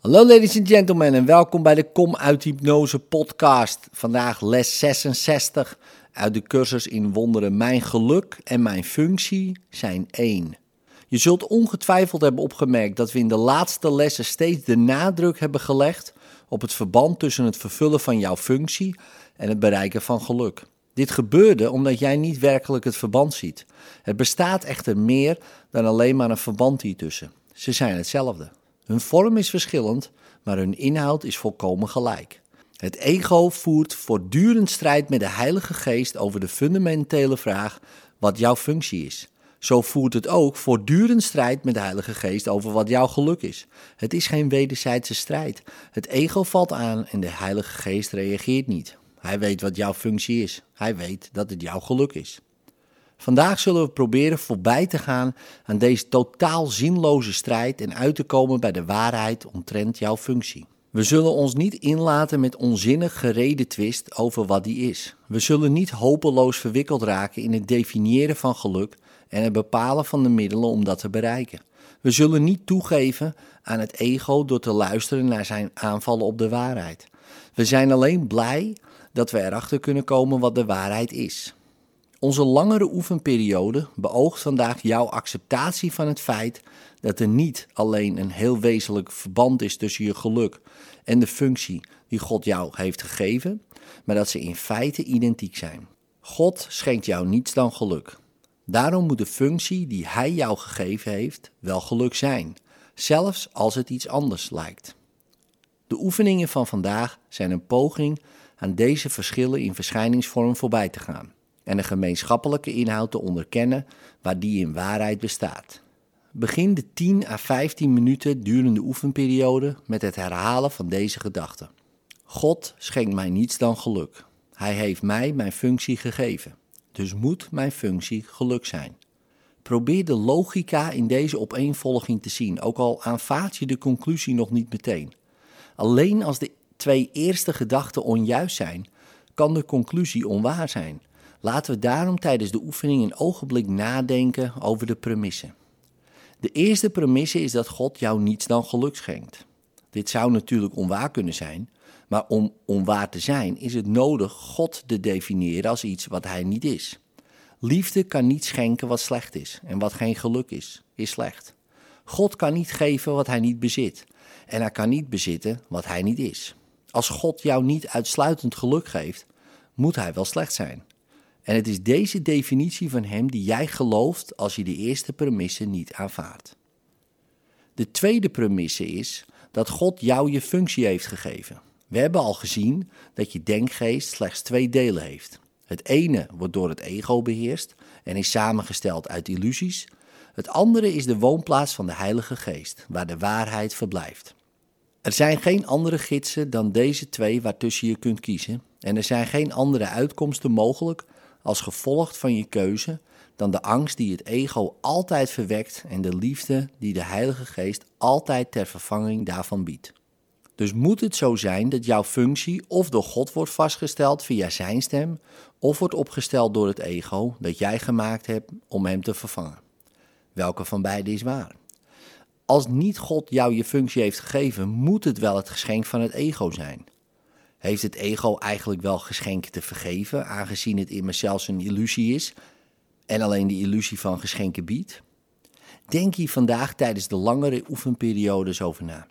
Hallo ladies and gentlemen en welkom bij de Kom uit Hypnose podcast. Vandaag les 66 uit de cursus in wonderen. Mijn geluk en mijn functie zijn één. Je zult ongetwijfeld hebben opgemerkt dat we in de laatste lessen steeds de nadruk hebben gelegd op het verband tussen het vervullen van jouw functie en het bereiken van geluk. Dit gebeurde omdat jij niet werkelijk het verband ziet. Het bestaat echter meer dan alleen maar een verband hiertussen. Ze zijn hetzelfde. Hun vorm is verschillend, maar hun inhoud is volkomen gelijk. Het ego voert voortdurend strijd met de Heilige Geest over de fundamentele vraag wat jouw functie is. Zo voert het ook voortdurend strijd met de Heilige Geest over wat jouw geluk is. Het is geen wederzijdse strijd. Het ego valt aan en de Heilige Geest reageert niet. Hij weet wat jouw functie is. Hij weet dat het jouw geluk is. Vandaag zullen we proberen voorbij te gaan aan deze totaal zinloze strijd en uit te komen bij de waarheid omtrent jouw functie. We zullen ons niet inlaten met onzinnig gereden twist over wat die is. We zullen niet hopeloos verwikkeld raken in het definiëren van geluk en het bepalen van de middelen om dat te bereiken. We zullen niet toegeven aan het ego door te luisteren naar zijn aanvallen op de waarheid. We zijn alleen blij dat we erachter kunnen komen wat de waarheid is. Onze langere oefenperiode beoogt vandaag jouw acceptatie van het feit dat er niet alleen een heel wezenlijk verband is tussen je geluk en de functie die God jou heeft gegeven, maar dat ze in feite identiek zijn. God schenkt jou niets dan geluk. Daarom moet de functie die Hij jou gegeven heeft wel geluk zijn, zelfs als het iets anders lijkt. De oefeningen van vandaag zijn een poging aan deze verschillen in verschijningsvorm voorbij te gaan en de gemeenschappelijke inhoud te onderkennen waar die in waarheid bestaat. Begin de 10 à 15 minuten durende oefenperiode met het herhalen van deze gedachte. God schenkt mij niets dan geluk. Hij heeft mij mijn functie gegeven. Dus moet mijn functie geluk zijn. Probeer de logica in deze opeenvolging te zien, ook al aanvaard je de conclusie nog niet meteen. Alleen als de twee eerste gedachten onjuist zijn, kan de conclusie onwaar zijn. Laten we daarom tijdens de oefening een ogenblik nadenken over de premissen. De eerste premisse is dat God jou niets dan geluk schenkt. Dit zou natuurlijk onwaar kunnen zijn, maar om onwaar te zijn is het nodig God te definiëren als iets wat hij niet is. Liefde kan niet schenken wat slecht is en wat geen geluk is, is slecht. God kan niet geven wat hij niet bezit en hij kan niet bezitten wat hij niet is. Als God jou niet uitsluitend geluk geeft, moet hij wel slecht zijn. En het is deze definitie van hem die jij gelooft als je de eerste premisse niet aanvaardt. De tweede premisse is dat God jou je functie heeft gegeven. We hebben al gezien dat je denkgeest slechts twee delen heeft. Het ene wordt door het ego beheerst en is samengesteld uit illusies. Het andere is de woonplaats van de Heilige Geest, waar de waarheid verblijft. Er zijn geen andere gidsen dan deze twee waartussen je kunt kiezen, en er zijn geen andere uitkomsten mogelijk als gevolg van je keuze dan de angst die het ego altijd verwekt en de liefde die de Heilige Geest altijd ter vervanging daarvan biedt. Dus moet het zo zijn dat jouw functie of door God wordt vastgesteld via zijn stem, of wordt opgesteld door het ego dat jij gemaakt hebt om hem te vervangen. Welke van beide is waar? Als niet God jou je functie heeft gegeven, moet het wel het geschenk van het ego zijn. Heeft het ego eigenlijk wel geschenken te vergeven, aangezien het immers zelfs een illusie is en alleen de illusie van geschenken biedt? Denk hier vandaag tijdens de langere oefenperiodes over na.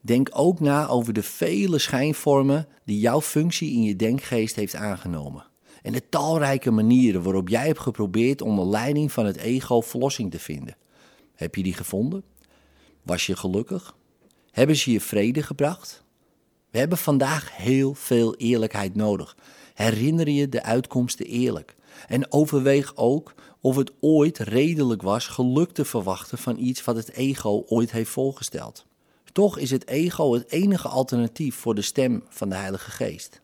Denk ook na over de vele schijnvormen die jouw functie in je denkgeest heeft aangenomen. En de talrijke manieren waarop jij hebt geprobeerd onder leiding van het ego verlossing te vinden. Heb je die gevonden? Was je gelukkig? Hebben ze je vrede gebracht? We hebben vandaag heel veel eerlijkheid nodig. Herinner je de uitkomsten eerlijk. En overweeg ook of het ooit redelijk was geluk te verwachten van iets wat het ego ooit heeft voorgesteld. Toch is het ego het enige alternatief voor de stem van de Heilige Geest.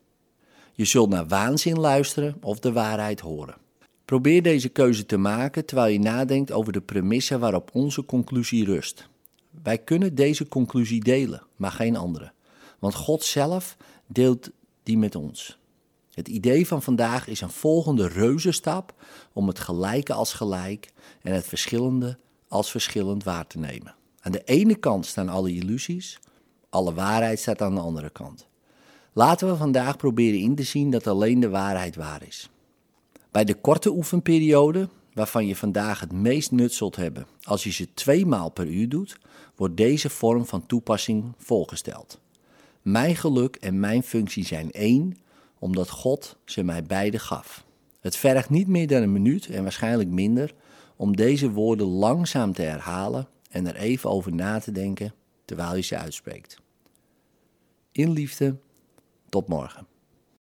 Je zult naar waanzin luisteren of de waarheid horen. Probeer deze keuze te maken terwijl je nadenkt over de premissen waarop onze conclusie rust. Wij kunnen deze conclusie delen, maar geen andere. Want God zelf deelt die met ons. Het idee van vandaag is een volgende reuzenstap om het gelijke als gelijk en het verschillende als verschillend waar te nemen. Aan de ene kant staan alle illusies, Alle waarheid staat aan de andere kant. Laten we vandaag proberen in te zien dat alleen de waarheid waar is. Bij de korte oefenperiode, waarvan je vandaag het meest nut zult hebben als je ze twee maal per uur doet, wordt deze vorm van toepassing volgesteld. Mijn geluk en mijn functie zijn één, omdat God ze mij beide gaf. Het vergt niet meer dan een minuut en waarschijnlijk minder om deze woorden langzaam te herhalen en er even over na te denken terwijl je ze uitspreekt. In liefde, tot morgen.